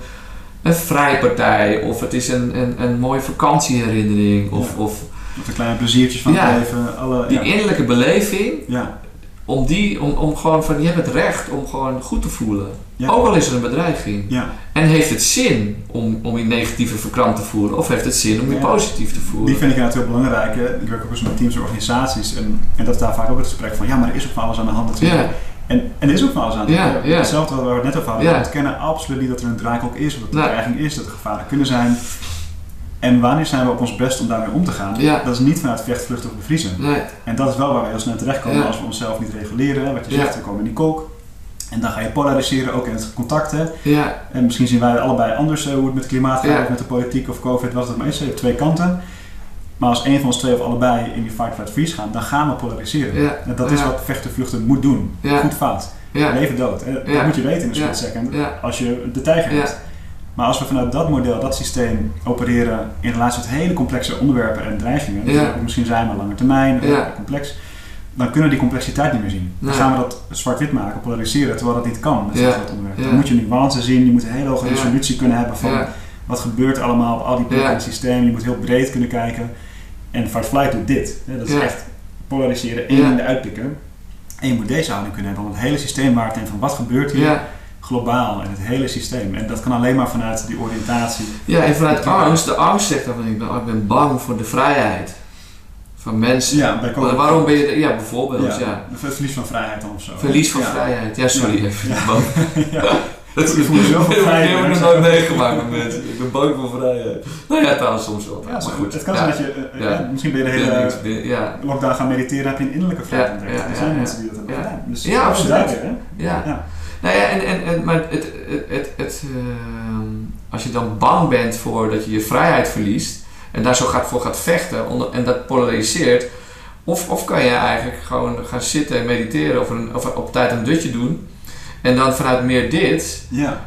een vrijpartij of het is een, een, een mooie vakantieherinnering of, Ja. of Of de kleine pleziertjes van Ja. het leven. Alle, die innerlijke beleving. Ja. Om, die, om, om gewoon van je hebt het recht om gewoon goed te voelen. Ook al is er een bedreiging. Ja. En heeft het zin om, om je negatieve verkrampt te voelen? Of heeft het zin om je positief te voelen? Die vind ik inderdaad heel belangrijk. hè. Ik werk ook eens met teams en organisaties. En, en dat is daar vaak ook het gesprek van, ja, maar er is ook van alles aan de hand natuurlijk. Ja, En, en er is ook van alles aan de Ja, hand. Hetzelfde waar we het net over hadden. We ontkennen absoluut niet dat er een draaikolk is, of dat er een dreiging is, dat er gevaren kunnen zijn. En wanneer zijn we op ons best om daarmee om te gaan? Ja. Dat is niet vanuit vecht, vluchten of bevriezen. nee, En dat is wel waar we heel snel terechtkomen Ja. als we onszelf niet reguleren. Wat je zegt, we komen in die kolk. En dan ga je polariseren, ook in het contact. Hè. ja, En misschien zien wij allebei anders eh, hoe het met klimaat gaat, Ja. of met de politiek of COVID, wat het maar is. Je hebt twee kanten. Maar als een van ons twee of allebei in die fight, flight, freeze gaan, dan gaan we polariseren. Ja. En dat is wat vechten, vluchten moet doen. Ja. Goed, fout. ja, Leven, dood. Dat moet je weten in een split second. ja, Als je de tijger Ja. hebt. Maar als we vanuit dat model, dat systeem opereren in relatie tot hele complexe onderwerpen en dreigingen, Ja. misschien zijn maar lange termijn, Ja. complex, dan kunnen we die complexiteit niet meer zien. Dan gaan we dat zwart-wit maken, polariseren, terwijl dat niet kan met zo'n Ja. groot onderwerp. Ja. Dan moet je nuance zien, je moet een hele hoge resolutie kunnen hebben van wat gebeurt er allemaal op al die plekken in het systeem. Je moet heel breed kunnen kijken. En Fight-Flight doet dit. Dat is echt polariseren en in de uitpikken. En je moet deze houding kunnen hebben om het hele systeem waar te nemen van wat gebeurt hier. Globaal in het hele systeem. En dat kan alleen maar vanuit die oriëntatie. Ja, en vanuit angst, de angst zegt dan van ik ben, ik ben bang voor de vrijheid van mensen. Ja, bij Maar waarom ben je, ja bijvoorbeeld, ja. Verlies van vrijheid dan of zo. Verlies van Ja. vrijheid. Ja, sorry, Ja. even Ja. Dat Je voelt je zoveel vrijheid, Ik heb het nooit meegemaakt met mensen. Ik ben bang voor vrijheid. Nou ja, trouwens soms wel. Ja, maar goed. Het kan zijn dat je, eh, ja, misschien ben je de hele ja, lockdown gaan mediteren, heb je een innerlijke vrijheid ontdekt. er zijn ja, mensen die dat hebben gedaan. Dus Ja, is absoluut. ja. Nou ja, en, en, en, maar het, het, het, het, ehm, als je dan bang bent voor dat je je vrijheid verliest en daar zo gaat, voor gaat vechten onder, en dat polariseert, of, of kan je eigenlijk gewoon gaan zitten en mediteren of, een, of op tijd een dutje doen en dan vanuit meer dit Ja.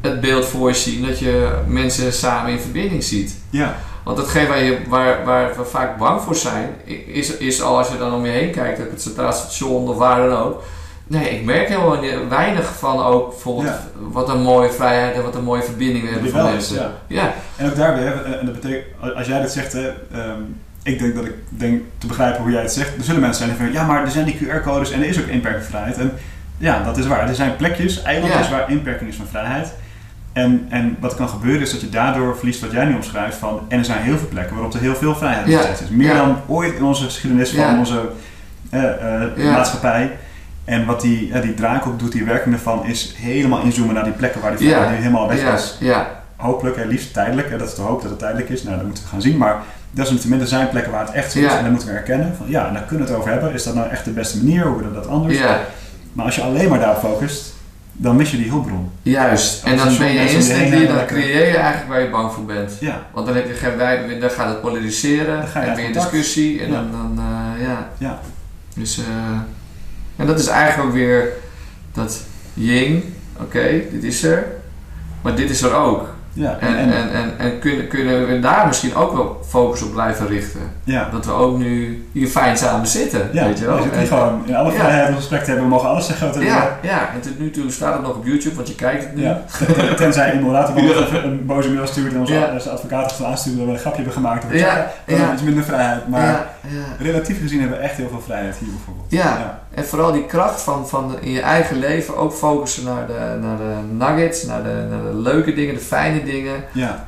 het beeld voor je zien dat je mensen samen in verbinding ziet. Ja. Want hetgeen waar, je, waar, waar we vaak bang voor zijn, is, is al als je dan om je heen kijkt, op het Centraal Station of waar dan ook. Nee, ik merk helemaal weinig van ook bijvoorbeeld Ja. wat een mooie vrijheid en wat een mooie verbinding we hebben van is, mensen. ja. ja. En ook daar weer, eh, en dat betekent, als jij dit zegt, hè, ehm, ik denk dat ik denk te begrijpen hoe jij het zegt. Er zullen mensen zijn die van, ja, maar er zijn die QR-codes en er is ook inperkingvrijheid. En ja, dat is waar. Er zijn plekjes, eilandjes Ja. waar inperking is van vrijheid. En, en wat kan gebeuren is dat je daardoor verliest wat jij nu omschrijft van, en er zijn heel veel plekken waarop er heel veel vrijheid Ja. is. Meer dan ooit in onze geschiedenis van onze eh, maatschappij. En wat die, ja, die draak doet, die werking ervan, is helemaal inzoomen naar die plekken waar die Ja. vrijheid nu helemaal weg is ja, hopelijk, hè, liefst tijdelijk. Hè, dat is de hoop dat het tijdelijk is. Nou, dat moeten we gaan zien. Maar desalniettemin, er zijn plekken waar het echt zo is. En daar moeten we erkennen. Van, ja, en daar kunnen we het over hebben. Is dat nou echt de beste manier? Hoe willen we dat anders? Maar als je alleen maar daarop focust, dan mis je die hulpbron. Juist. En dan ben je heen instantly, dan creëer je eigenlijk waar je bang voor bent. Ja, Want dan, heb je geen, wij- dan gaat het polariseren, Dan ga je en contact. discussie en Ja. dan, dan eh, ja. ja, Dus, eh, en dat is eigenlijk weer dat ying, oké, dit is er, maar dit is er ook. ja. En, en, en, en, kunnen, kunnen we daar misschien ook wel focus op blijven richten. ja. Dat we ook nu hier fijn samen zitten, Ja, weet je wel. we zitten gewoon in alle vrijheid om gesprek te hebben. We mogen alles zeggen wat we ja, ja, en tot nu toe staat het nog op YouTube, want je kijkt het nu. Ja. Ten- Tenzij iemand later een boze mail stuurt en onze onze advocaat gaat aansturen dat we een grapje hebben gemaakt. Dan Ja, dan ja. iets minder vrijheid. Maar. Relatief gezien hebben we echt heel veel vrijheid hier bijvoorbeeld. Ja. En vooral die kracht van, van in je eigen leven ook focussen naar de, naar de nuggets, naar de, naar de leuke dingen, de fijne dingen. Ja,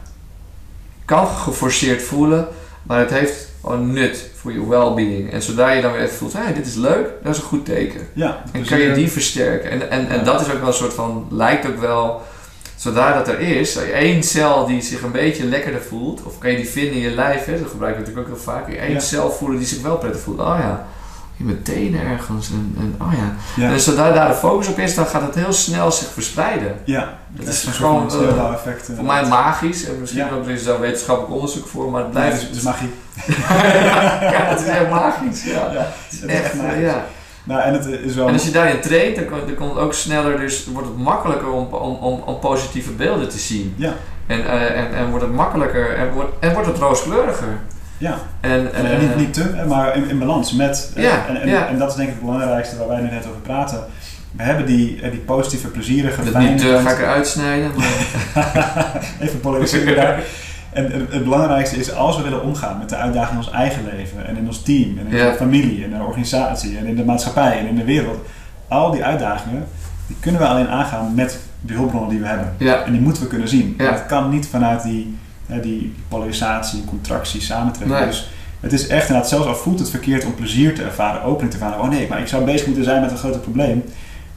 Kan geforceerd voelen, maar het heeft gewoon nut voor je well-being. En zodra je dan weer even voelt, hé, dit is leuk, dat is een goed teken. ja. En Dus kan je die versterken. En, en, en Ja. dat is ook wel een soort van, lijkt ook wel, zodra dat er is, één cel die zich een beetje lekkerder voelt, of kan je die vinden in je lijf, hè, dat gebruik je natuurlijk ook heel vaak, één Ja. cel voelen die zich wel prettig voelt. Oh ja, in mijn tenen ergens. En, en oh ja. Ja, En zodra daar de focus op is, dan gaat het heel snel zich verspreiden. ja. Het is gewoon, van eh, effect. Voor mij magisch, en misschien Ja. ook er is daar wetenschappelijk onderzoek voor, maar het Nee, blijft. het is, het is magie. ja, het is echt magisch. Ja. Het is echt, eh, magisch. Nou, en het is wel... En als je daarin traint, dan, komt- dan komt het ook sneller, dus wordt het makkelijker om, om, om, om positieve beelden te zien. Ja. En, eh, en, en wordt het makkelijker en wordt, en wordt het rooskleuriger. Ja, En, en, eh, en niet, niet te, maar in, in balans met... eh, Ja, en, en, ja. en dat is denk ik het belangrijkste waar wij nu net over praten. We hebben die, die positieve, plezierige, dat niet kant. ga ik eruit snijden. Maar, Even polariseren daar. En het, het belangrijkste is, als we willen omgaan met de uitdagingen in ons eigen leven en in ons team en in Ja. de familie en in de organisatie en in de maatschappij en in de wereld, al die uitdagingen, die kunnen we alleen aangaan met de hulpbronnen die we hebben. ja, En die moeten we kunnen zien. Ja. Dat kan niet vanuit die, die polarisatie, contractie, samentrekken. Nee. Dus het is echt inderdaad, zelfs al voelt het verkeerd om plezier te ervaren, opening te ervaren. Oh nee, maar ik zou bezig moeten zijn met een groot probleem.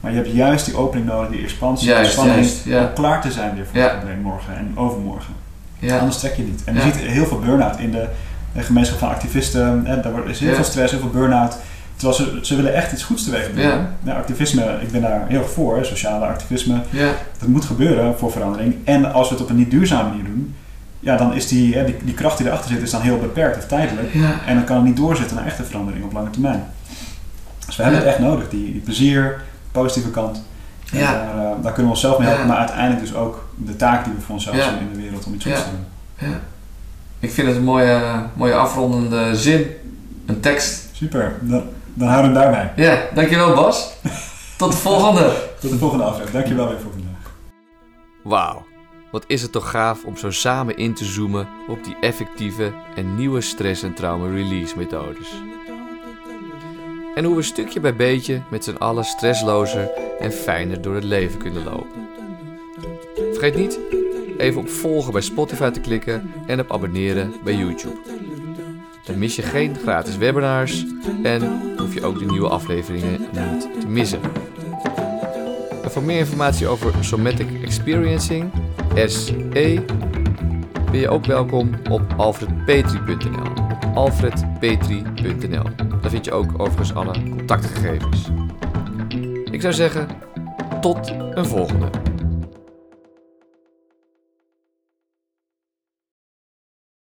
Maar je hebt juist die opening nodig, die expansie, juist, spanning, juist. Ja, om klaar te zijn weer voor het probleem morgen en overmorgen. Ja, Anders trek je niet. En je ziet heel veel burn-out in de, de gemeenschap van activisten. Hè, daar wordt- is heel veel stress, heel veel burn-out. Terwijl ze, ze willen echt iets goeds teweeg brengen. Ja. Nou, activisme, ik ben daar heel erg voor, hè, sociale activisme. ja, Dat moet gebeuren voor verandering. En als we het op een niet duurzame manier doen, ja, dan is die, hè, die, die kracht die erachter zit, is dan heel beperkt of tijdelijk. ja. En dan kan het niet doorzetten naar echte verandering op lange termijn. Dus we hebben Ja. het echt nodig, die, die plezier, positieve kant. Ja. Daar, eh, daar kunnen we onszelf mee helpen, Ja. maar uiteindelijk dus ook de taak die we voor onszelf Ja. zien in de wereld om iets goeds te doen. Ja. Ik vind het een mooie, mooie afrondende zin. Een tekst. Super, dan, dan houden we hem daarbij. Ja, dankjewel Bas. Tot de volgende. Tot de volgende aflevering. Dankjewel weer voor vandaag. Wauw, wat is het toch gaaf om zo samen in te zoomen op die effectieve en nieuwe stress- en trauma-release methodes. En hoe we stukje bij beetje met z'n allen stresslozer en fijner door het leven kunnen lopen. Vergeet niet even op volgen bij Spotify te klikken en op abonneren bij YouTube. Dan mis je geen gratis webinars en hoef je ook de nieuwe afleveringen niet te missen. En voor meer informatie over Somatic Experiencing, SE, ben je ook welkom op alfredpetri.nl. alfredpetri.nl. Daar vind je ook overigens alle contactgegevens. Ik zou zeggen, tot een volgende.